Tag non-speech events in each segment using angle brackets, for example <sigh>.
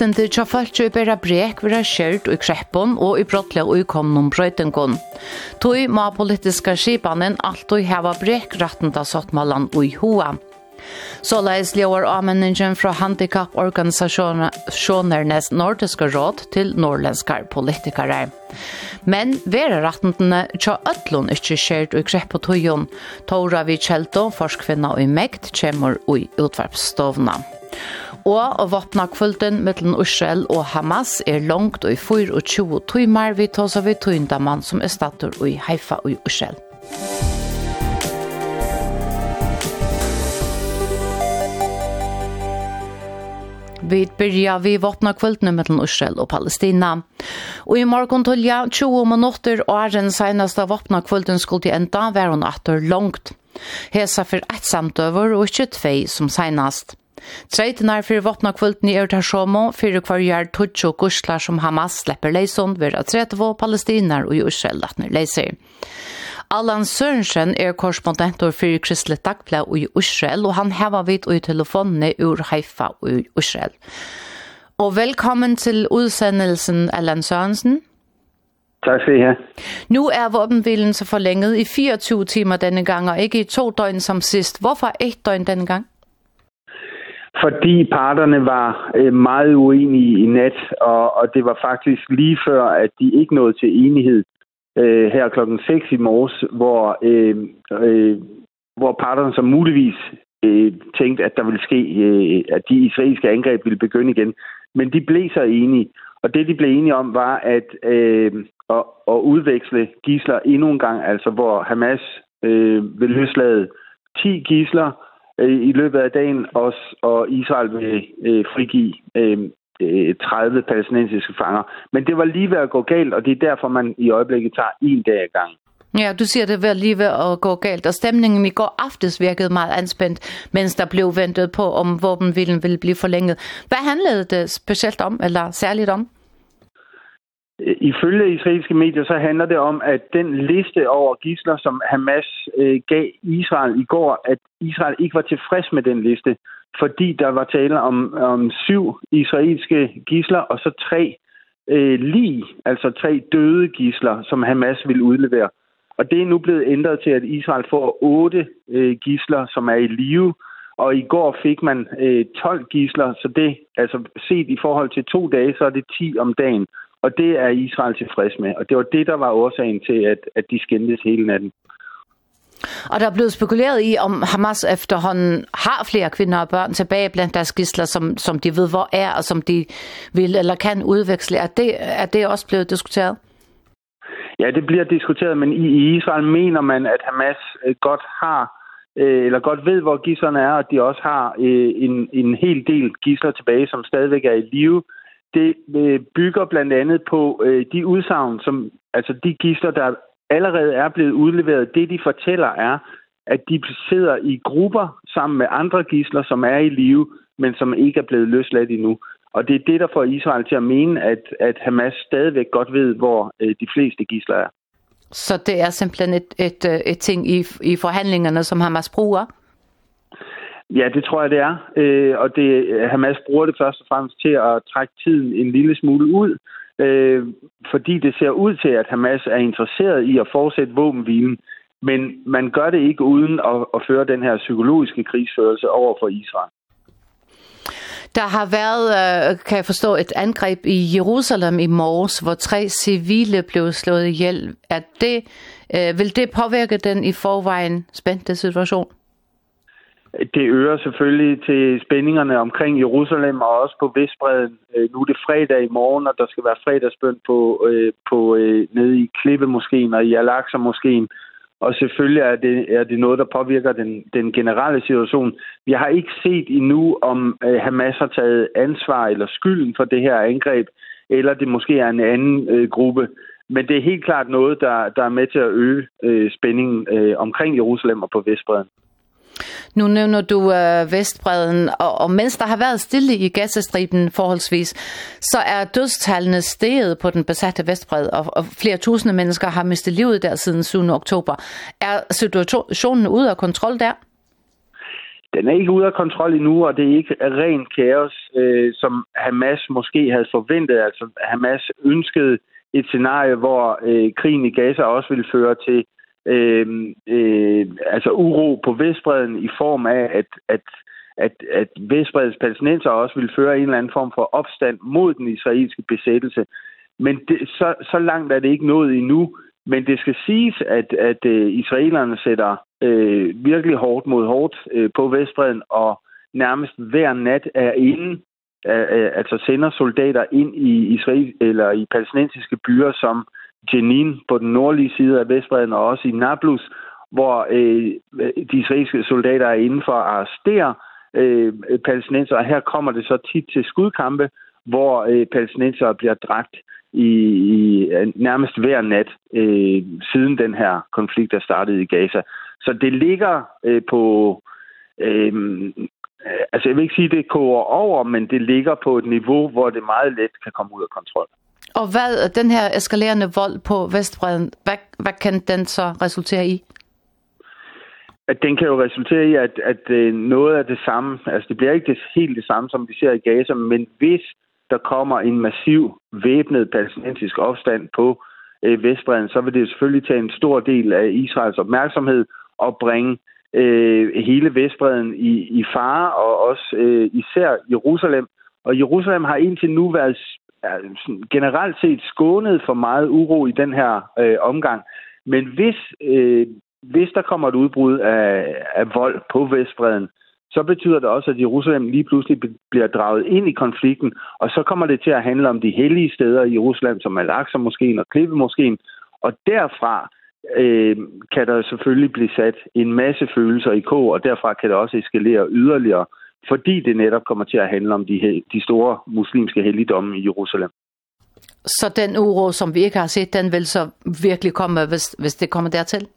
Løftende tja falskjøy bæra brek vera skjert og i kreppon og i brottleg og i komnum brøytingon. Tui ma politiska skipanen og heva brek rattenda sottmalan og i hoa. Så leis ljåar avmenningen fra handikapporganisasjonernes nordiske råd til norrlenskar politikere. Men vera rattendene tja ötlun ikkje skjert og krepp og tøyon, Tora vi kjelto, forskvinna og i mekt, kjemur og i utvarpstovna og våpna kvulten mellom Israel og Hamas er langt og i 24 timer vi tar seg ved tøyndamann som er stator i Haifa og Israel. Vi byrja vi våpna kvöldene mellom Israel og Palestina. Og i morgon tølja, 20 minutter og er den seneste våpna kvölden skulle til enda var hun atter langt. Hesa for ett samtøver og ikke tvei som senast. Treitinar fyrir vopna kvöldni er tar somo fyrir hver gjør tutsi og guslar som Hamas slipper leison ved at tretevo palestinar og Israel latner leiser. Allan Sørensen er korrespondentor fyrir Kristelig Dagblad i Israel og han heva vidt i telefonene ur Haifa i Israel. Og velkommen til udsendelsen, Allan Sørensen. Tak skal I have. Nu er våbenhvilen så forlænget i 24 timer denne gang, og ikke i to døgn som sidst. Hvorfor et døgn denne gang? fordi parterne var øh, meget uenige i nat, og, og det var faktisk lige før, at de ikke nåede til enighed øh, her klokken 6 i morges, hvor, øh, øh, hvor parterne som muligvis øh, tænkte, at der ville ske, øh, at de israelske angreb ville begynde igen. Men de blev så enige, og det de blev enige om var at, øh, at, at udveksle gisler endnu en gang, altså hvor Hamas øh, vil løslade 10 gisler, øh, i løbet af dagen også, og Israel vil øh, frigive øh, 30 palæstinensiske fanger. Men det var lige ved at gå galt, og det er derfor, man i øjeblikket tager en dag ad gangen. Ja, du siger, det var lige ved at gå galt, og stemningen i går aftes virkede meget anspændt, mens der blev ventet på, om våbenvilden ville blive forlænget. Hvad handlede det specielt om, eller særligt om? Ifølge israelske medier så handler det om, at den liste over gisler, som Hamas øh, gav Israel i går, at Israel ikke var tilfreds med den liste, fordi der var tale om, om syv israelske gisler og så tre øh, lige, altså tre døde gisler, som Hamas ville udlevere. Og det er nu blevet ændret til, at Israel får otte øh, gisler, som er i live, og i går fik man øh, 12 gisler, så det, altså set i forhold til to dage, så er det 10 om dagen. Og det er Israel tilfreds med, og det var det, der var årsagen til, at, at de skændtes hele natten. Og der er blevet spekuleret i, om Hamas efterhånden har flere kvinder og børn tilbage blandt deres gisler, som, som de ved, hvor er, og som de vil eller kan udveksle. Er det, er det også blevet diskuteret? Ja, det bliver diskuteret, men i Israel mener man, at Hamas godt har eller godt ved, hvor gislerne er, og de også har en, en hel del gisler tilbage, som stadigvæk er i live, det øh, bygger blandt andet på øh, de udsagn, som altså de gisler, der allerede er blevet udleveret. Det, de fortæller, er, at de sidder i grupper sammen med andre gisler, som er i live, men som ikke er blevet løsladt endnu. Og det er det, der får Israel til at mene, at, at Hamas stadigvæk godt ved, hvor øh, de fleste gisler er. Så det er simpelthen et, et, et ting i, i forhandlingerne, som Hamas bruger? Ja, det tror jeg, det er. Øh, og det, Hamas bruger det først og fremmest til at trække tiden en lille smule ud, øh, fordi det ser ud til, at Hamas er interesseret i at fortsætte våbenhvilen, men man gør det ikke uden at, at føre den her psykologiske krigsførelse over for Israel. Der har været, kan jeg forstå, et angreb i Jerusalem i morges, hvor tre civile blev slået ihjel. Er det, øh, vil det påvirke den i forvejen spændte situation? Det øger selvfølgelig til spændingerne omkring Jerusalem og også på Vestbreden. Nu er det fredag i morgen, og der skal være fredagsbøn på, på, nede i Klippemoskeen og i Al-Aqsa-moskeen. Og selvfølgelig er det, er det noget, der påvirker den, den generelle situation. Vi har ikke set endnu, om Hamas har taget ansvar eller skylden for det her angreb, eller det måske er en anden øh, gruppe. Men det er helt klart noget, der, der er med til at øge øh, spændingen øh, omkring Jerusalem og på Vestbreden. Nu nævner du øh, Vestbreden, og, og mens der har været stille i Gazastriben forholdsvis, så er dødstallene steget på den besatte Vestbred, og, og flere tusinde mennesker har mistet livet der siden 7. oktober. Er situationen ude af kontrol der? Den er ikke ude af kontrol endnu, og det er ikke ren kaos, øh, som Hamas måske havde forventet. Altså Hamas ønskede et scenarie, hvor øh, krigen i Gaza også ville føre til øh, øh, altså uro på Vestbreden i form af, at, at, at, at Vestbredens palæstinenser også ville føre en eller anden form for opstand mod den israelske besættelse. Men det, så, så langt er det ikke nået endnu. Men det skal siges, at, at øh, israelerne sætter øh, virkelig hårdt mod hårdt øh, på Vestbreden, og nærmest hver nat er inde altså sender soldater ind i Israel eller i palæstinensiske byer som Jenin på den nordlige side af Vestbreden og også i Nablus, hvor øh, de israelske soldater er inden for at arrestere øh, palæstinenser, og her kommer det så tit til skudkampe, hvor øh, palæstinenser bliver dræbt i, i nærmest hver nat øh, siden den her konflikt er startet i Gaza. Så det ligger øh, på øh, altså jeg vil ikke sige det koger over, men det ligger på et niveau hvor det meget let kan komme ud af kontrol. Og hvad den her eskalerende vold på Vestbreden, hvad, hvad kan den så resultere i? At den kan jo resultere i, at, at noget af det samme, altså det bliver ikke det, helt det samme, som vi ser i Gaza, men hvis der kommer en massiv væbnet palæstinensisk opstand på øh, Vestbreden, så vil det selvfølgelig tage en stor del af Israels opmærksomhed og bringe øh, hele Vestbreden i, i fare, og også øh, især Jerusalem. Og Jerusalem har indtil nu været er generelt set skånet for meget uro i den her øh, omgang. Men hvis, øh, hvis der kommer et udbrud af, af vold på Vestbreden, så betyder det også, at Jerusalem lige pludselig bliver draget ind i konflikten, og så kommer det til at handle om de hellige steder i Jerusalem, som Al-Aqsa-moskeen og Klippe-moskeen, og derfra øh, kan der selvfølgelig blive sat en masse følelser i kog, og derfra kan det også eskalere yderligere fordi det netop kommer til at handle om de, de store muslimske helligdomme i Jerusalem. Så den uro, som vi ikke har set, den vil så virkelig komme, hvis, hvis det kommer dertil?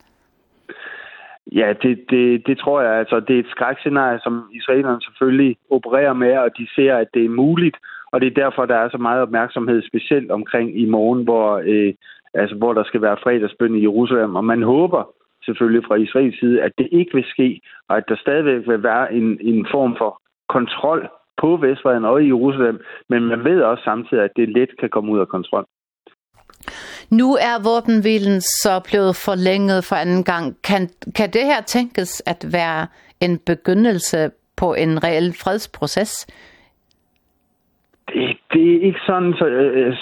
Ja, det, det, det tror jeg. Altså, det er et skrækscenarie, som israelerne selvfølgelig opererer med, og de ser, at det er muligt. Og det er derfor, der er så meget opmærksomhed, specielt omkring i morgen, hvor, øh, altså, hvor der skal være fredagsbøn i Jerusalem. Og man håber, selvfølgelig fra Israels side, at det ikke vil ske, og at der stadigvæk vil være en, en form for kontrol på Vestbreden og i Jerusalem, men man ved også samtidig, at det let kan komme ud af kontrol. Nu er våbenhvilen så blevet forlænget for anden gang. Kan, kan det her tænkes at være en begyndelse på en reel fredsproces? Det, det er ikke sådan, så,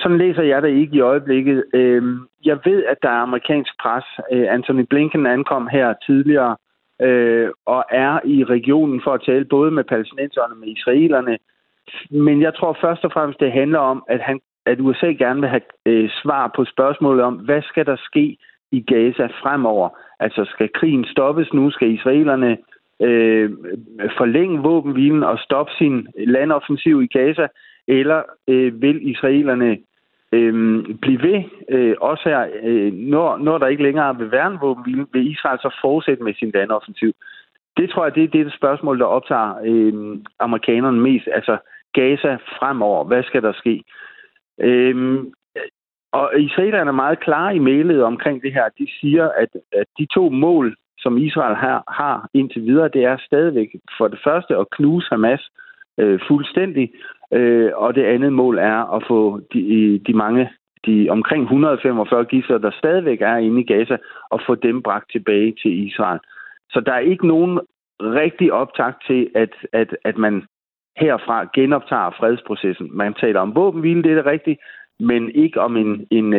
sådan læser jeg det ikke i øjeblikket. Øhm, jeg ved, at der er amerikansk pres. Øh, Anthony Blinken ankom her tidligere øh, og er i regionen for at tale både med palæstinenserne og med israelerne. Men jeg tror først og fremmest, det handler om, at, han, at USA gerne vil have øh, svar på spørgsmålet om, hvad skal der ske i Gaza fremover? Altså, skal krigen stoppes nu? Skal israelerne øh, forlænge våbenhvilen og stoppe sin landoffensiv i Gaza? Eller øh, vil israelerne øhm, blive ved, øh, også her, øh, når, når der ikke længere vil være en våbenhvile, vil Israel så fortsætte med sin landoffensiv. Det tror jeg, det, det er det spørgsmål, der optager øh, amerikanerne mest. Altså Gaza fremover, hvad skal der ske? Øhm, og israelerne er meget klare i mailet omkring det her. De siger, at, at de to mål, som Israel har, har indtil videre, det er stadigvæk for det første at knuse Hamas øh, fuldstændig, Øh, og det andet mål er at få de, de mange, de omkring 145 gisler, der stadigvæk er inde i Gaza, og få dem bragt tilbage til Israel. Så der er ikke nogen rigtig optakt til, at, at, at man herfra genoptager fredsprocessen. Man taler om våbenhvile, det er det rigtigt, men ikke om en, en,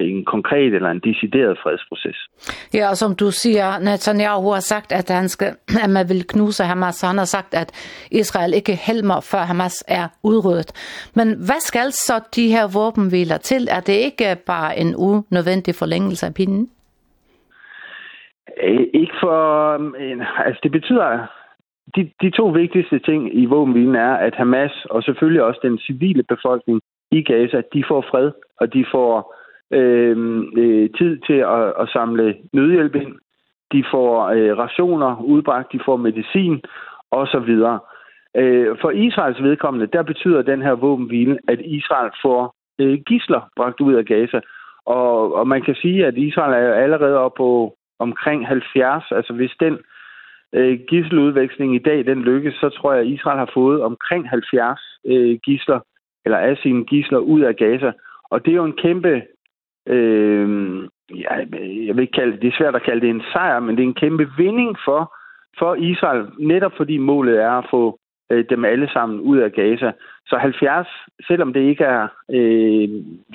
en konkret eller en decideret fredsproces. Ja, og som du siger, Netanyahu har sagt, at han, skal, at man vil knuse Hamas. Han har sagt, at Israel ikke helmer, før Hamas er udryddet. Men hvad skal så de her våbenhviler til? Er det ikke bare en unødvendig forlængelse af pinden? Ikke for... Altså, det betyder, de, de to vigtigste ting i våbenhvilen er, at Hamas og selvfølgelig også den civile befolkning i Gaza, de får fred, og de får øh, øh, tid til at, at samle nødhjælp ind. De får øh, rationer udbragt, de får medicin og så videre. Øh, for Israels vedkommende, der betyder den her våbenhvile, at Israel får øh, gisler bragt ud af Gaza. Og, og man kan sige, at Israel er jo allerede oppe på omkring 70. Altså hvis den øh, gisseludveksling i dag den lykkes, så tror jeg, at Israel har fået omkring 70 øh, gisler eller af sine gisler ud af Gaza. Og det er jo en kæmpe, øh, ja, jeg vil ikke kalde det, det er svært at kalde det en sejr, men det er en kæmpe vinding for, for Israel, netop fordi målet er at få øh, dem alle sammen ud af Gaza. Så 70, selvom det ikke er øh,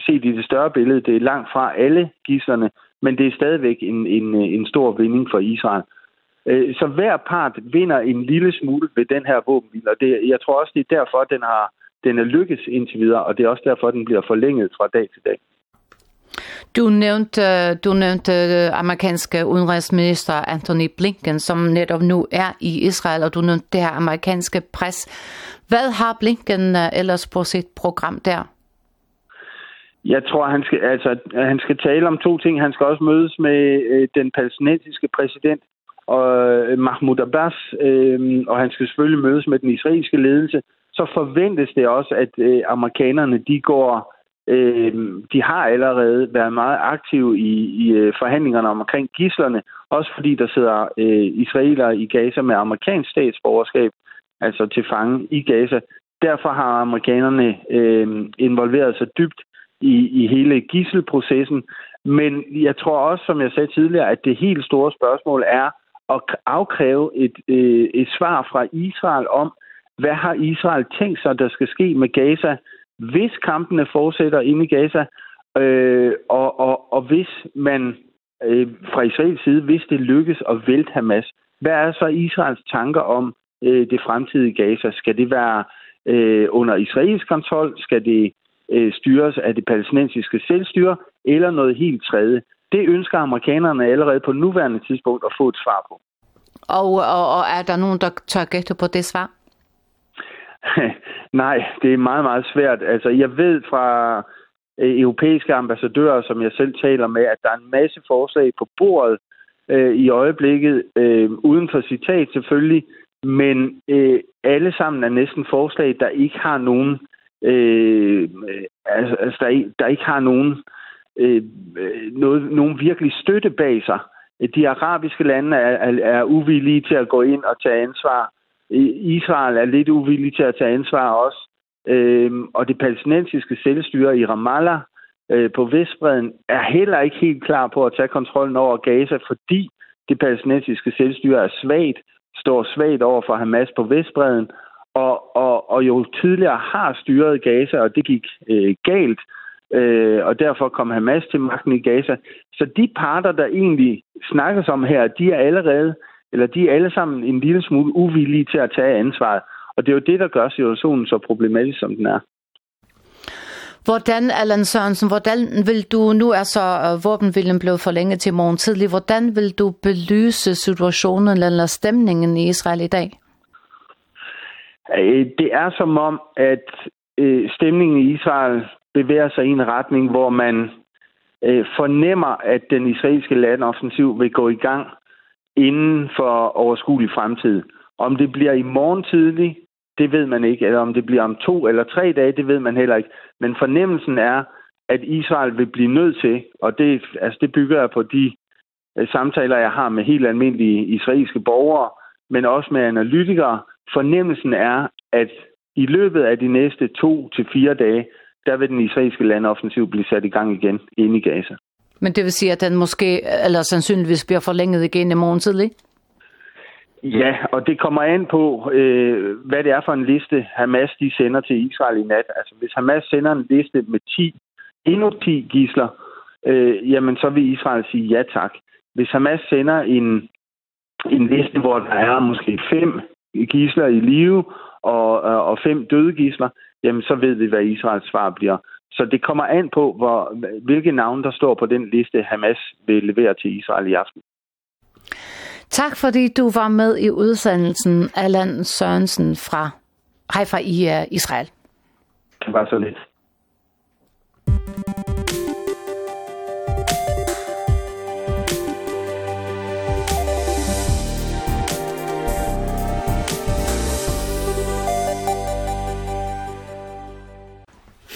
set i det større billede, det er langt fra alle gislerne, men det er stadigvæk en, en, en stor vinding for Israel. Øh, så hver part vinder en lille smule ved den her våbenhvile, og det, jeg tror også, det er derfor, den har den er lykkes indtil videre, og det er også derfor, den bliver forlænget fra dag til dag. Du nævnte, du nævnte amerikanske udenrigsminister Anthony Blinken, som netop nu er i Israel, og du nævnte det her amerikanske pres. Hvad har Blinken ellers på sit program der? Jeg tror han skal altså han skal tale om to ting. Han skal også mødes med øh, den palæstinensiske præsident og øh, Mahmoud Abbas, øh, og han skal selvfølgelig mødes med den israelske ledelse så forventes det også, at øh, amerikanerne de går øh, de har allerede været meget aktive i, i forhandlingerne omkring gislerne, også fordi der sidder øh, israelere i Gaza med amerikansk statsborgerskab, altså til fange i Gaza. Derfor har amerikanerne øh, involveret sig dybt i, i hele gisselprocessen. Men jeg tror også, som jeg sagde tidligere, at det helt store spørgsmål er at afkræve et, øh, et svar fra Israel om, hvad har Israel tænkt sig, der skal ske med Gaza, hvis kampene fortsætter inde i Gaza, øh, og, og, og hvis man øh, fra Israels side, hvis det lykkes at vælte Hamas, hvad er så Israels tanker om øh, det fremtidige Gaza? Skal det være øh, under israelsk kontrol? Skal det øh, styres af det palæstinensiske selvstyre? Eller noget helt tredje? Det ønsker amerikanerne allerede på nuværende tidspunkt at få et svar på. Og, og, og er der nogen, der tør gætte på det svar? <laughs> Nej, det er meget, meget svært. Altså, jeg ved fra europæiske ambassadører, som jeg selv taler med, at der er en masse forslag på bordet øh, i øjeblikket, øh, uden for citat selvfølgelig, men øh, alle sammen er næsten forslag, der ikke har nogen, øh, altså, der, der ikke har nogen, øh, noget, nogen virkelig støtte bag sig. De arabiske lande er, er, er uvillige til at gå ind og tage ansvar Israel er lidt uvillig til at tage ansvar også. Øhm, og det palæstinensiske selvstyre i Ramallah øh, på Vestbreden er heller ikke helt klar på at tage kontrollen over Gaza, fordi det palæstinensiske selvstyre er svagt, står svagt over for Hamas på Vestbreden, og, og, og jo tidligere har styret Gaza, og det gik øh, galt, øh, og derfor kom Hamas til magten i Gaza. Så de parter, der egentlig snakkes om her, de er allerede eller de er alle sammen en lille smule uvillige til at tage ansvaret. Og det er jo det, der gør situationen så problematisk, som den er. Hvordan, Allan Sørensen, hvordan vil du, nu er så våbenvilden blevet forlænget til morgen tidlig, hvordan vil du belyse situationen eller stemningen i Israel i dag? Det er som om, at stemningen i Israel bevæger sig i en retning, hvor man fornemmer, at den israelske landoffensiv vil gå i gang inden for overskuelig fremtid. Om det bliver i morgen tidlig, det ved man ikke. Eller om det bliver om to eller tre dage, det ved man heller ikke. Men fornemmelsen er, at Israel vil blive nødt til, og det, altså det bygger jeg på de samtaler, jeg har med helt almindelige israelske borgere, men også med analytikere. Fornemmelsen er, at i løbet af de næste to til fire dage, der vil den israelske landoffensiv blive sat i gang igen inde i Gaza. Men det vil sige, at den måske, eller sandsynligvis bliver forlænget igen i morgen tidlig? Ja, og det kommer an på, øh, hvad det er for en liste, Hamas de sender til Israel i nat. Altså, hvis Hamas sender en liste med 10, endnu 10 gisler, øh, jamen så vil Israel sige ja tak. Hvis Hamas sender en, en liste, hvor der er måske fem gisler i live og, og fem døde gisler, jamen så ved vi, hvad Israels svar bliver. Så det kommer an på, hvor, hvilke navne, der står på den liste, Hamas vil levere til Israel i aften. Tak fordi du var med i udsendelsen, Allan Sørensen fra, Haifa i Israel. Det var så lidt.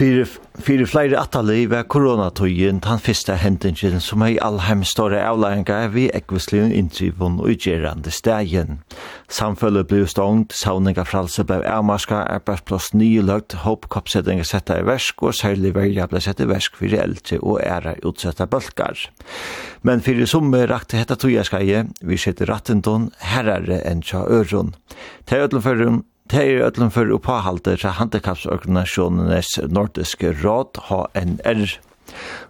Fyrir, fyrir flere attali var koronatøyen den første hendingen som er i allheim større avlæringa vi ekvislige inndrivun og utgjerande stegen. Samfølget ble stångt, savninga fralse ble avmarska, arbeidsplass nye løgt, håpkoppsettinga setta i versk og særlig verja ble sett i versk fyrir eldre og æra utsetta bølgar. Men fyrir summe rakte hetta tøyaskaje, vi sitter rattendon herrare enn tja øron. Til ødlum Det er ødelen for opphahalter fra handikapsorganisasjonenes nordiske råd, HNR.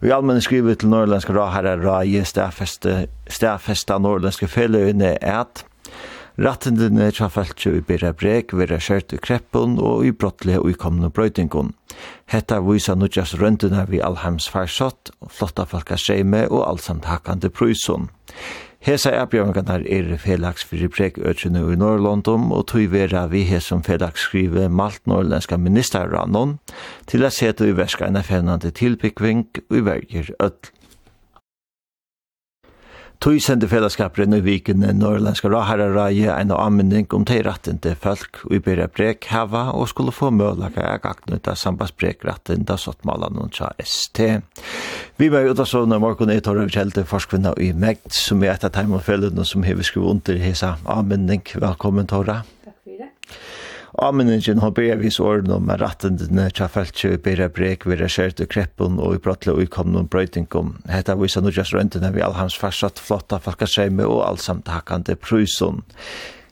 Vi allmenn skriver til Norrlandske Råherre Raje, stedfesta Norrlandske Felløyene, at Rattendene tja falskje i bera breg, vera skjørt i kreppun og i brottlige og i kommende brøytingun. Hetta vysa nudjas røndina vi allheims farsott, flotta folka skjeme og allsamt hakande prysun. Hesa erbjørngarnar er felags fyrir prekøtjene i Norrlondum og tog vera vi hesum felags skrive malt norrlenska ministerrannon til a seta i verska enn tilbyggving og i verger öll. Tøysende fellesskaperen i viken Norrlandska Rahara Raje en anmynding om de til folk i Bera Brek hava og skulle få mølaka jeg aknuta sambandsbrek retten da satt mala noen tja ST. Vi var jo da så når morgen i Torre kjelte forskvinna i Megd som er et av teimene fellene som hever skru under hesa anmynding. Velkommen Torre. Avmenningen har börjat vis åren om rattendene tjaffeltje i bera brek, vera skjert og kreppen og i brattle og ikomne om brøytingum. Hetta viser nu just røyntene vi all hans flotta falkaseime og allsamt hakkande prusun.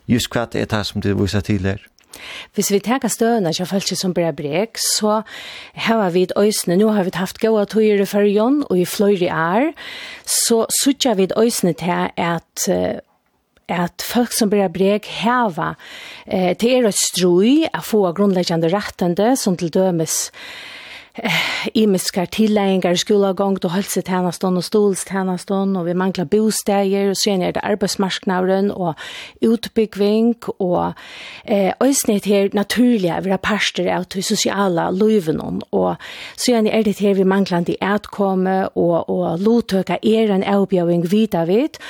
Just hva er det som du viser til her. Hvis vi tar støvna til folk som blir brek, så har vi et øysene, nå har vi haft gode tøyer i førjon og i fløyre er, så sutja vi et øysene til at at folk som blir breg heva eh, til er et strui å få grunnleggende rettende, som til dømes imiskar tilleggingar, skolagång, og helsetjenestånd og stolstjenestånd, og vi manglar bosteger, og sen er det arbeidsmarsknavren, og utbyggving, og eh, øysnet her naturlige, vi har parster av de sosiale løyven, og sen er det her vi manglar de etkomme, og, og lotøka er en avbjøving vidavid,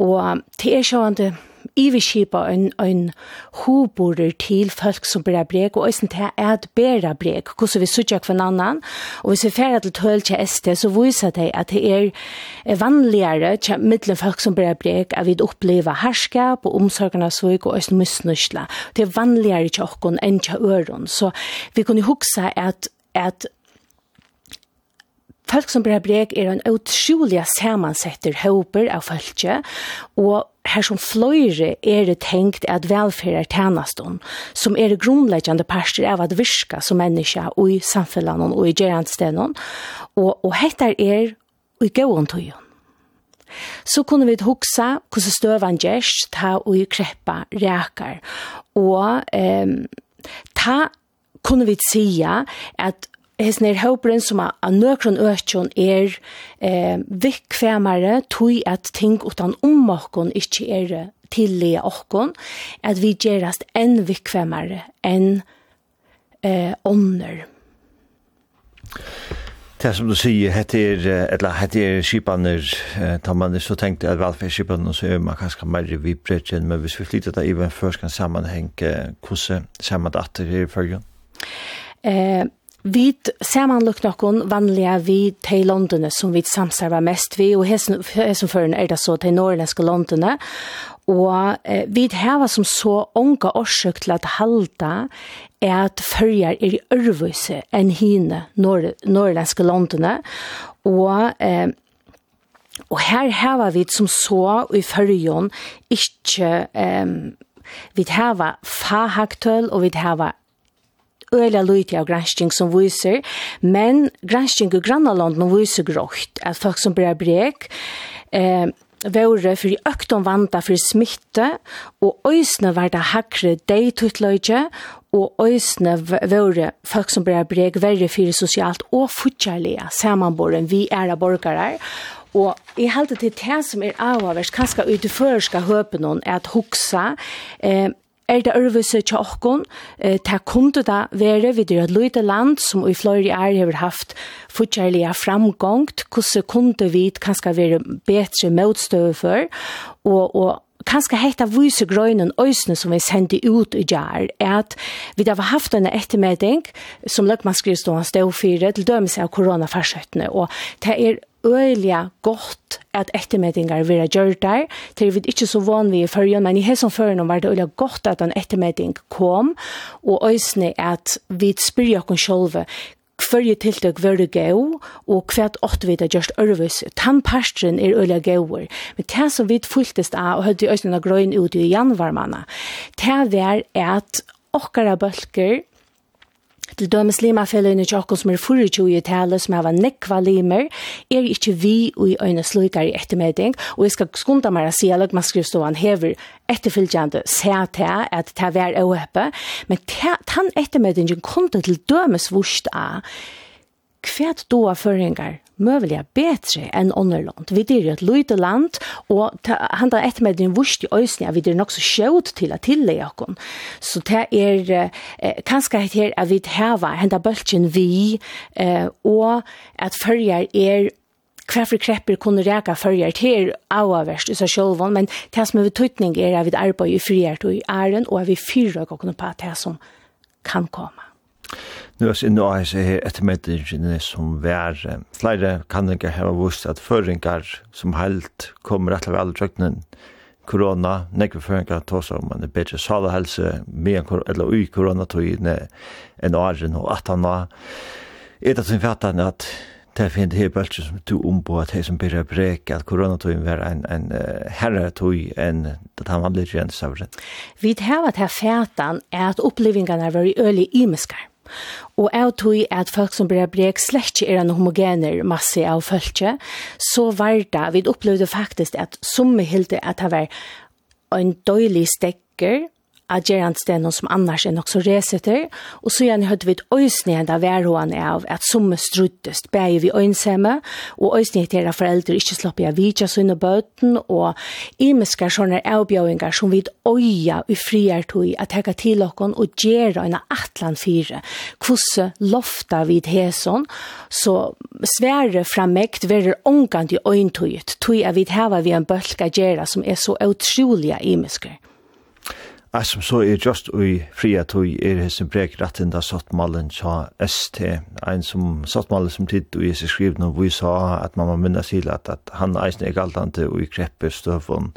og til er sjående, iverskipa en, en hoborer til folk som bærer brek, og eisen til at bærer brek, hvordan vi sutja kvann annan, og hvis vi færa til tølkja ST, så viser det at det er vanligere til middelen folk som bærer brek, at vi opplever herskap og omsorgene svøk og eisen misnusla. Det er vanligere til okkon enn til øren, så vi kunne huksa at at Folk som blir brek er en utrolig samansetter håper av folket, og her som fløyre er det tenkt at velferd er tjenestånd, som er grunnleggjande parster av at virka som menneska og i samfunnet og i gjerandstenen, og, og hettar er i gåen tøyen. Så kunne vi huksa hvordan støven gjørs ta og i kreppa reker, og eh, ta kunne vi si at hesen er hoperen som av nøkron økjon er eh, vikkfemare tog at ting utan ommakon ikkje er tilli okkon, at vi gjerast enn vikkfemare enn eh, ånder. Det som du sier, hette er, eller hette er skipaner, tar man det så tenkt at velferdsskipaner, så er man kanskje mer i vibretjen, men hvis vi flytter det i en først kan sammenhenge, hvordan ser man det at det er i følgen? Eh, Vi samanlukt nokkon vanliga vi til London som vi samsarver mest vi, og hessen, som føren er det så til norrländske London, og eh, vi heva som så onka årsøk til at halda er at fyrjar er i ørvøse enn hine nor norrländske London, og eh, Og her heva vi som så i fyrjon ikkje eh, vi hava fahaktøl og vi hava øyla lydtid av gransking som viser, men gransking i grannalanden viser grått at folk som blir brek, eh, våre fyrir økton vanda fyrir smitte, og øysne var det hakre deituttløyge, og øysne vore folk som blir breg verre fyrir sosialt og futjarlige samanboren vi æra borgare. Og jeg halte til det som er avhavers kanskje ut i førska høpen er at hoksa, eh, er det ørvise til åkken, eh, det kunne det være ved et lite land som i flere år har haft fortjellige framgångt, hvordan kunne vi kanskje være bedre motstøve for, og, og kanskje hetta vise grønnen øysene som vi sendte ut i jar, er at vi har haft en ettermedding som løkmannskrivstående stod fire til dømes av koronafarsøttene, og det er øyelig godt at ettermedingar vera gjort der, til vi ikke så vanlige i førjen, men i hesson førjen var det øyelig godt at en ettermeding kom, og øysene at vi spyrir oss selv hverje tiltak var det gau, og hvert åtte vi det gjørst ørvis. Tannpastren er øyla gauer. Men det som vi fulltest av, og høyde i øyne grøyn ut i janvarmanna, det er at okkara bølger Til dømes limafellene tjokken som er 24 i tale, som har nekva limer, er ikkje vi og i øyne slukar i ettermedding, og jeg skal skunda meg å si at man hever etterfylgjande CT, at det vær åheppe, men tan ettermeddingen kom til dømes vurs av hva doa føringar mövliga bedre enn underland. Vi er är ju lite land og han där ett med den vurst i ösnen vi er nok så skjøt til å tillegge oss. Så det er eh, kanskje det här at vi har hända bølgen vi eh, og at följa er kvar krepper kunne reka fyrir til auaverst i seg selv men det som er ved tøytning er at vi arbeider i frihet og i æren, og at vi fyrer og kunne på det som kan komme. Nu er sinne og heise her ettermeddingene som vær. Flere kan ikke ha vust at føringar som helt kommer etter og alle trøknen. Korona, nekve føringar tås om man er bedre salahelse, med eller ui koronatøyene enn åren og atana. Er det som fattan at det er fint her bølse som du ombå at hei som byrja brek at koronatøyen var en, en uh, herre tøy enn det han vanlig gjerne savret. Vi tar at her fætan er at opplevingarna var i øylig imeskar. Og jeg tror at folk som blir brek slett ikke er en homogener masse av følge, så var det, vi opplevde faktisk at som vi hilde at det var en døylig stekker, av gerandstenen som annars er nok så resetter, og så gjerne høyde vi et øysne enda værhående av at somme struttest bæg vi øynshemme, og øysne til at foreldre ikke slapp i av vidtja sønne bøten, og imiske sånne avbjøyngar som vi øya i friartøy at hekka til okkon og gjerra en atlan fire, kvosse lofta vid heson, så svære frammekt verer ångand i øyntøyet, tøy at vi hava vi en bølka gjerra som er så utrolig imiske. Jeg som så er just ui fria tog er hessin brek rattinda sottmalen tja ST, ein som sottmalen som tid ui hessi skrivna og vi sa at man må minna til at, at han eisne er galtante ui kreppe støvun.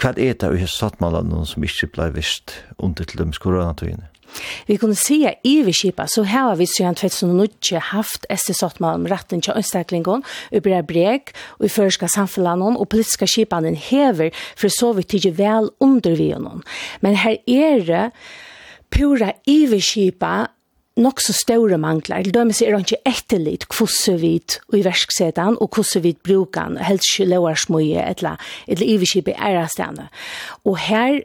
Hva er det ui hessi sottmalen som ikke blei vist under til dem skoranatøyene? Vi kunne se i vi kipa, så her har vi siden 2008 haft Esti Sottmann om retten til ønsteklingen, og blir breg, og i føreska samfunnet, og politiska kipanen hever, for så vi ikke vel under vi noen. Men her er det pura i vi iverskipa nok så store mangler. Det dømes er ikke etterlitt hvordan vi og i verksedan og hvordan vi bruker den, helst ikke lovarsmøye, eller, eller i vi iverskipa er av stedet. Og her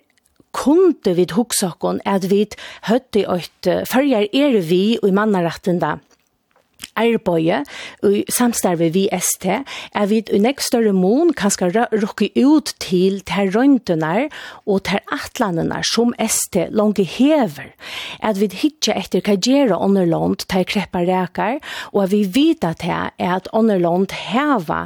kunde vi hugsa okon at vi høtti eit fyrjar er vi og i mannarætten da arbeidet i samstarve vi ST, er vi i nekst større mån kan skal rukke ut til ter røyntene og ter atlandene som ST langt hever. At vi hitje etter hva gjør underlånt ter kreppa reker, og at vi vet at det er at underlånt heva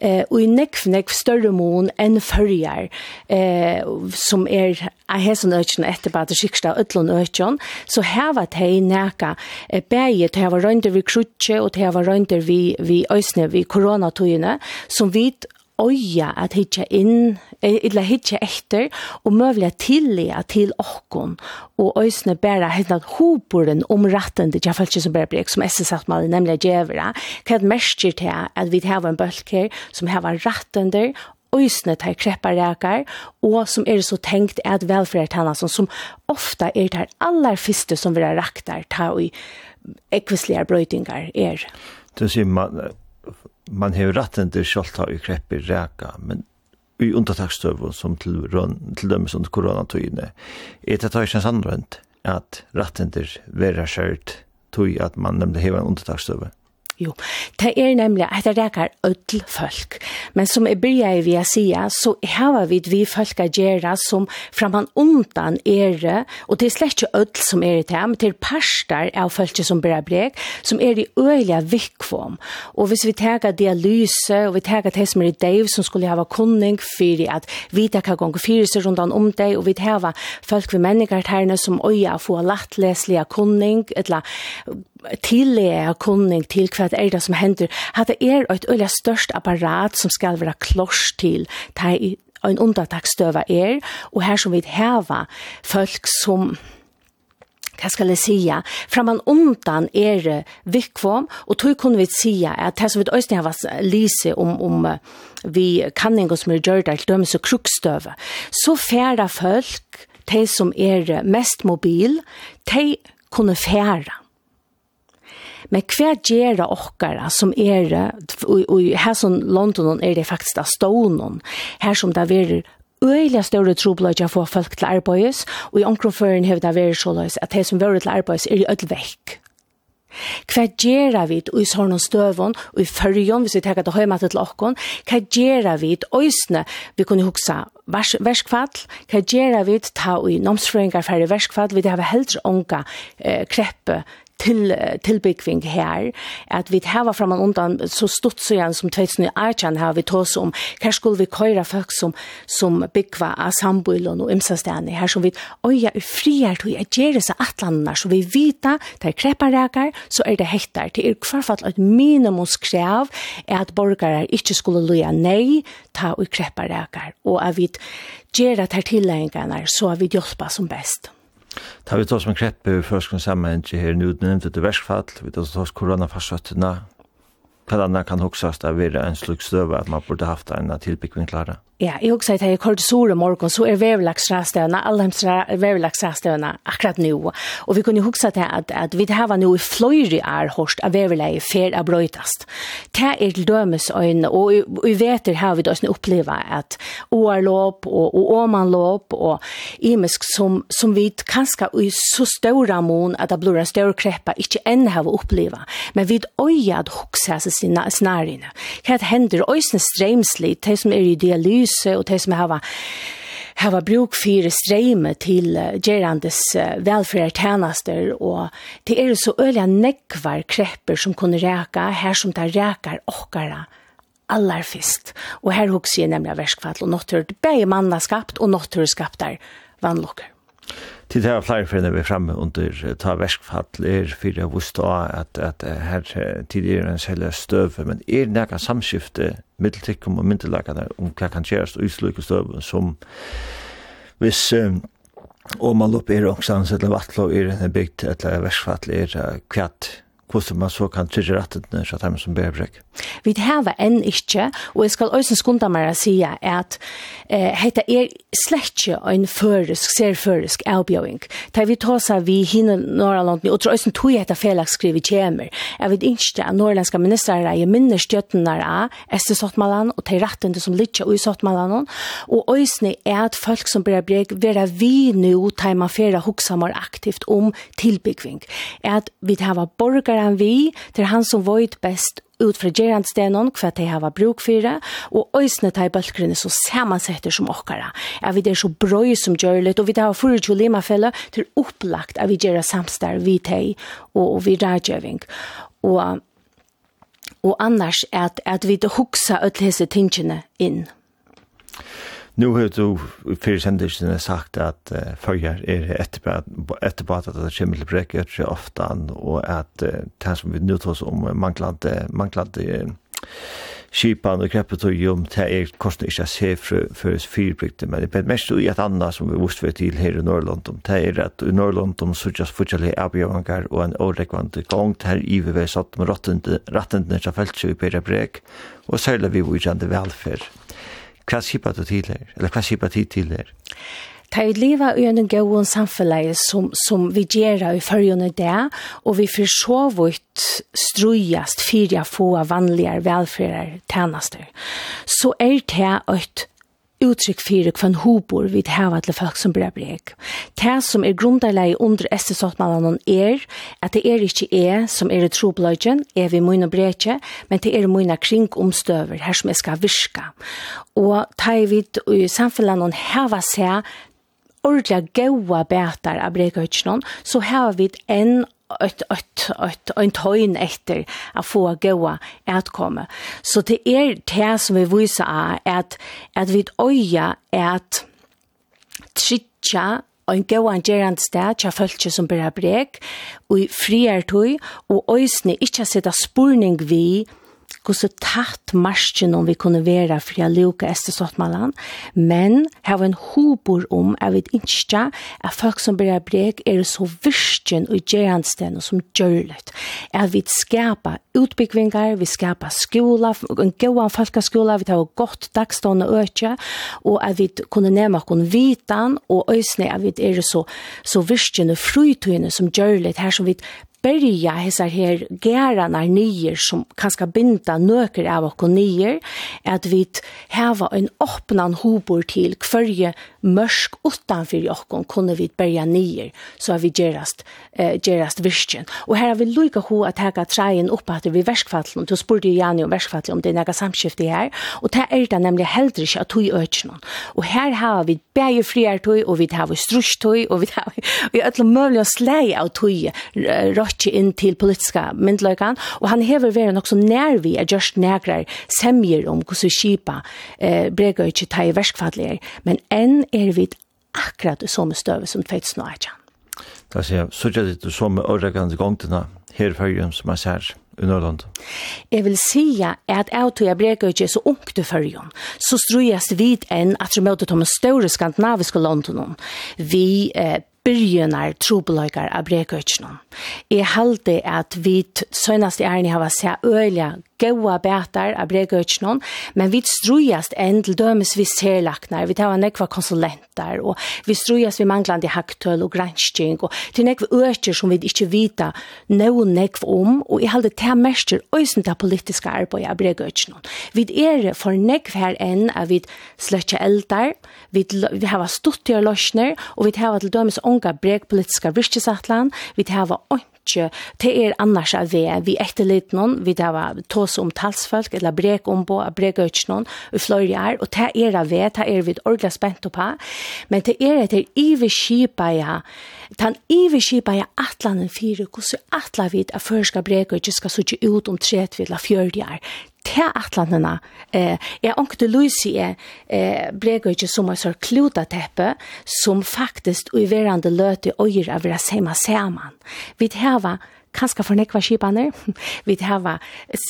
eh, og i nekst nek større mån enn følger eh, som er av hesen økken etter bare til skiksta øtlund økken, så heva teg neka eh, beie bæget heva rønte vi krutje mykje, og det var røynter vi, vi øsne, vi koronatøyene, som vi øya at hitja inn, eller hitja etter, og møvla tillia til okkon, og øysne bæra hitna hoboren om ratten, til er som bæra brek, som SS sagt man, nemlig djevera, hva er mersker til at vi hava en bølg her, som har ratten der, øysene tar krepparekar, og som er så tenkt at velferdtjenene, som ofta er det aller første som vi har rakt der, ta og ekvisliga brøytingar er. Du sier man, man har retten til kjolta i krepper reka, men i undantaksstøvun som til, til dem som koronatøyene, er det tar ikke sannrønt at retten til vera skjørt tøy at man nemlig hever en undantaksstøvun? Jo, det er nemlig at det reker ødel folk. Men som jeg begynner vi å si, så har vi vi folk å gjøre som framan undan er og det er slett ikke ødel som er det, men det er parster av folk som blir brek, som er i øyelige vikvom. Og hvis vi tar dialyse, og vi tar det som er i Dave, som skulle ha kunning for at vi tar hva gang fire seg rundt om deg, og vi tar folk ved mennesker som øye å få lattleslige kunning, eller tillega kunning til hva er det som hender. Hatta er et øyla størst apparat som skal være kloss til ta en undantaksstøva er, og her som vi heva folk som hva skal jeg si, fra man undan er vikvom, og tog kunne vi si at det som vi øyne har lise om, om vi kanninger som er gjør det, dømes og krukstøve, så færa folk, de som er mest mobil, de kunne færa. Men hva gjør det okkara som er, og her som London er det faktisk av stånen, her som det er øyelig større trobladja for folk til arbeids, og i omkronføren vært så løs at de som veri til arbeids er i ødel vekk. Hva gjør vi i sånne støvån, og i fyrjon, hvis vi tar det høyma til okkon, hva gjør vi øysene, vi kunne huksa vers, verskfall, hva gjør vi ta i nomsfrøyngar færre verskfall, vi har heldre onga eh, kreppe till tillbyggving här att vi har fram framan undan så stort så igen som tvätts nu Archan har vi tås om här skulle vi köra folk som som byggva asambulon och imsastan här som vi oja i friar till att göra så att landa så vi vita där kreparäkar så är det hettar till er kvarfall ett minimum skrav är att borgare inte skulle loja nej ta och kreparäkar och att vi gera där tilläggarna så att vi hjälpa som bäst. Ta vi tås med kreppe i førskene sammen her nu utnevnt etter verskfall, vi tås tås koronafastøttene. Hva annet kan hoksast av være en sluk støve at man burde haft en tilbyggving klare? Ja, jeg husker at jeg kort sol i morgen, så er veverlagsrastøvene, allhems veverlagsrastøvene akkurat nå. Og vi kunne huske til at, at vi har var nå i fløyre er hørst av veverleie fer av brøytast. Det er til dømes øyne, og vi vet det har vi da oppleva at oarlåp og, og åmanlåp og imisk som, som vi kanskje i så større mån at det blir en større kreppa ikke enn har vi oppleva. Men vi øye at huske seg sine snarene. Hva hender øyne stremslig, det som er i dialog lyse og de som har hava bruk fyrir streime til gerandes velferdstjenester og det er så øyla nekvar krepper som kunne reka, her som det rekar okkara allar fyrst. Og her hugsi jeg nemlig av verskfall, og nåttur, begge manna skapt, og nåttur skaptar vannlokker til det var flere for vi fremme under ta verskfall er for jeg visste at, at her tid er en selja støve, men er det nekka samskifte middeltikkum og myndelagene om hva kan gjøres og utslukke støve som hvis um, om man lopp er ångsans eller vattlå er en bygd eller verskfall er kvatt hvordan man så kan trygge rettet så at de som ber brek. Vi hava enn ikke, og jeg skal også skunda meg å si at eh, dette er slett ein førisk, serførisk avbjøring. Da vi tåsar vi hinne Norrlandene, og tror også tog etter felagskriv i kjemer, jeg vet ikke at norrlandske ministrar er minne støttene av Ester Sottmalan og til rettene som ligger i Sottmalan, og også er at folk som blir brek, vera vi nu tajma flere hoksamer aktivt om tilbygging. Er at vi hava borgaren vi, det er han som void best ut fra gerandstenen hva de har bruk for, og øsne de bølgrene som sammansetter som åkere. At vi er så brøy som gjør litt, og vi tar for til Limafelle til opplagt at vi gjør samstår vi de, og, og vi rædgjøving. Og, og annars at, at vi hukser alle tingene inn. Nu har du fyrir sendisene sagt att uh, förr är etterpå etterpå att det kommer till bräcket så ofta och att uh, det som vi nu tar oss om manglande manglande skipan och jom det er kostnad å se för för fyrbrykte men det er mest i et annat som vi måste vara till här i Norrland om det er at i Norrland om så just fortsatt avgörningar och en årekvante gång här i vi satt med rattendene som felt seg i i Perebrek och særlig vi vår velferd Hva skipper du til her? Eller hva skipper du til her? Ta i liva i en gåon samfunnet som, som vi gjør i førjene det, og vi får så vidt strøyest fire få vanlige velferdtjenester. Så er det et uttrykk fyrir kvann hobor vid hava til folk som blir breg. Det som er grundarlei under SS-åttmannen er at det er ikkje jeg som er i trobløgjen, er vi mine brekje, men det er møyna kring omstøver her som jeg skal virka. Og ta i vid i samfunnet hava seg ordla gaua bætar av brekøytjen, så har vi en ett ett ett en tøyn efter att få goa att komma. Så det är det som vi visar är att att vi öja är att tjitja og en gauan gerand sted tja fölkje som bera brek og friar tøy og òsne ikkje sida spurning vi hvordan tatt marsjen om vi kunne være fria luka efter sottmalan, men her var en hobor om jeg vet ikke at folk som blir brek er så virkjen og gjerandsten som gjørlet. At vi skapa utbyggvingar, vi skapa skola, en god folkaskola, vi tar godt dagstående øke, og at vi kunne nema kon vitan, og øsne at vi er så, så virkjen og frytøyene som gjørlet, her som vi berja hesar her gäranar nyer som kanske binda nöker av och nyer att vi hava en öppnan hobor till kvarje mörsk utanför och kunde vi berja nyer så har vi gerast eh, gerast vision och här har vi lika ho att ta träen upp at vi väskfallen då spurte Jani om väskfallen om det är några samskifte här och det är det nämligen helt riktigt att vi öknar och här har vi bäge friar tog och vi har strusch tog och vi har vi har alla möjliga släj av tog ikke inn til politiska myndløkene, og han hever vært nok så nær vi er just nægrar semjer om hvordan kipa eh, breger ikke ta i verskfadler, men enn er vi akkurat i samme støve som 2018. Da sier jeg, så gjør det så med øregrande gongtene her i Førjum som jeg ser i Nørland. Jeg vil si at jeg tror jeg breker ikke så ungt i Førjum, så strøyes vidt enn at jeg møter de større skandinaviske landene. Vi eh, byrjunar trobeløykar av brekøkjennom. Jeg halte at vi søgnast i ærni hava se øyla gaua betar av brekøkjennom, men vi strujast enn til dømes vi serlaknar, vi tava nekva konsulentar, og vi strujast vi manglande haktøl og gransking, og til nekva økjer som vi ikkje vita no nekva om, og jeg halde ta mester øysen til politiska arbeid av brekøkjennom. Vi er for nekva her enn av vi sløtja eldar, vi, vi hava stutt i løsner, og vi hava til dømes onga bregpolitiska virkesatlan, vi hava ikke, det er annars av vi, vi etterlit noen, vi hava tås om talsfolk, eller brek om på, brek ut noen, og fløyre er, og det er av vi, det er vi ordentlig spent på, men det er etter ive iverskipa ja, den ive iverskipa ja atlanen fire, hvordan atla vi at førska brek ut skal suttje ut om 30 eller 40 er, til atlandene. Eh, jeg ångte Lucy er eh, breg ikke som en sånn kluta teppe, som faktisk i verande løte øyer av det samme sammen. Vi hava kanskje for nekva skipene. <laughs> Vi hava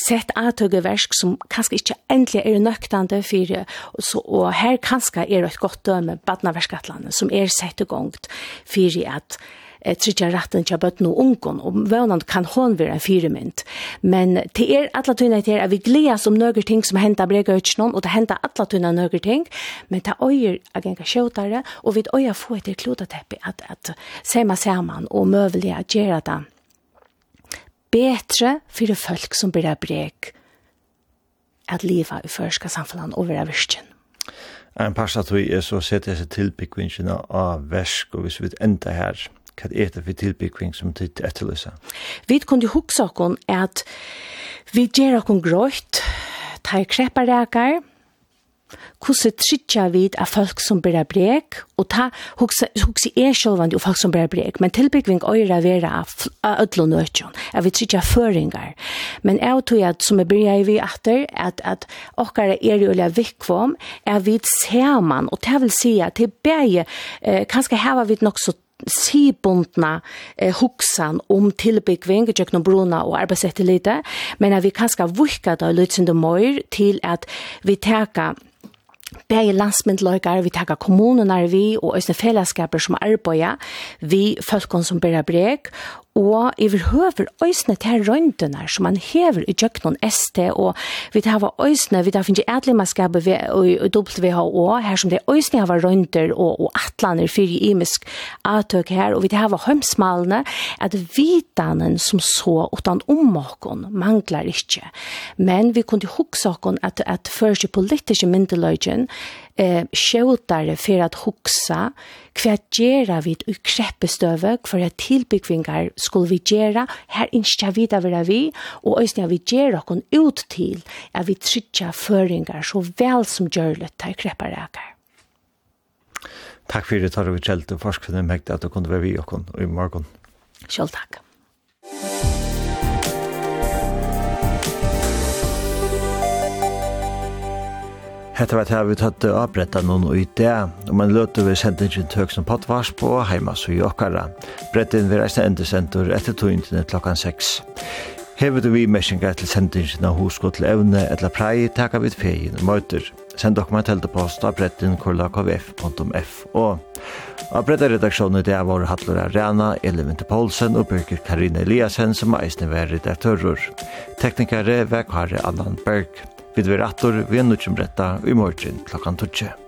sett atøge versk som kanskje ikke endelig er nøktande for, så, og her kanskje er et godt døme badnaverskatlandet som er sett i gongt for at eh, tryggja ratten til bøtten og ungen, og vøvnand kan hon være en firemynd. Men til er alle tøyne til er at vi gledes om nøyre ting som henta brega utsnån, og det henta alle tøyne nøyre ting, men det øyer agenka sjåtare, og vi øyer få etter klotateppi at, at sema saman og møvelige at gjøre det betre for folk som blir breg at liva i førska samfunnet og vera virkjen. En par at vi er så sett jeg seg til byggvinnskina av versk, og hvis vi enda her, hva det er for tilbygging som tid etterløse. Vi kunne huksa oss at vi gjør oss grøyt, tar kreppareker, hvordan trykker vi av folk som blir brek, og ta, hukse, hukse er sjølvand og folk som blir brek, men tilbygging øyre vera av ødlo nødjon, at vi trykker føringar. Men jeg tror at, som jeg bryr vi etter, at, at okkar er jo litt vikvom, er vi saman, og det vil si at det er bare, eh, kanskje heva vi nok så sibundna eh, hugsan om tilbyggving, gjøkna bruna og arbeidsette lite, men at vi kanskje vukka da lytsende møyr til at vi teka Bæði landsmyndløykar, vi takka kommununar vi og òsne fellesskaper som arbeida vi folkene som bæra breg og overhøver øysene til røyndene som man hever i kjøkkenen ST, og vi tar hava øysene, vi tar finnes edlemannskapet i WHO, her som det er øysene hava røynder og, og atlaner fyrir imisk atøk her, og vi tar hava hømsmalene, at vitanen som så utan ommåkon manglar ikkje. Men vi kunne huksa okkon at, at først i politiske myndeløyden, eh, skjøtare for at hoksa hva gjera vi i kreppestøve, at tilbyggvingar skulle vi gjera, her innskja vi da vera vi, og òsne vi gjera kon ut til at vi trytja føringar så vel som gjørlet til krepparekar. Takk fyrir det, Tarvi Kjeldt, og forskvinne mekta at du kunne være vi okkon i morgen. Sjøl takk. Hetta var det vi tatt avbretta noen og i det, og man løte vi sendt ikke tøk som pottvars på heima så i okkara. Bretten vi reiste endesendur etter to internet klokkan 6. Hever du vi messingar til sendingen av hosko til evne eller prei, taka vi fegin møtur. Send dere meg teltepost av brettin kurla Og Av bretta redaksjonen det er våre Hatlur Arena, Elin Paulsen Poulsen og Birgir Karine Eliasen som er eisne redaktører. Teknikere var Kari Allan Berg. Vi dver atur vi er nutjum bretta i morgen klokkan 12.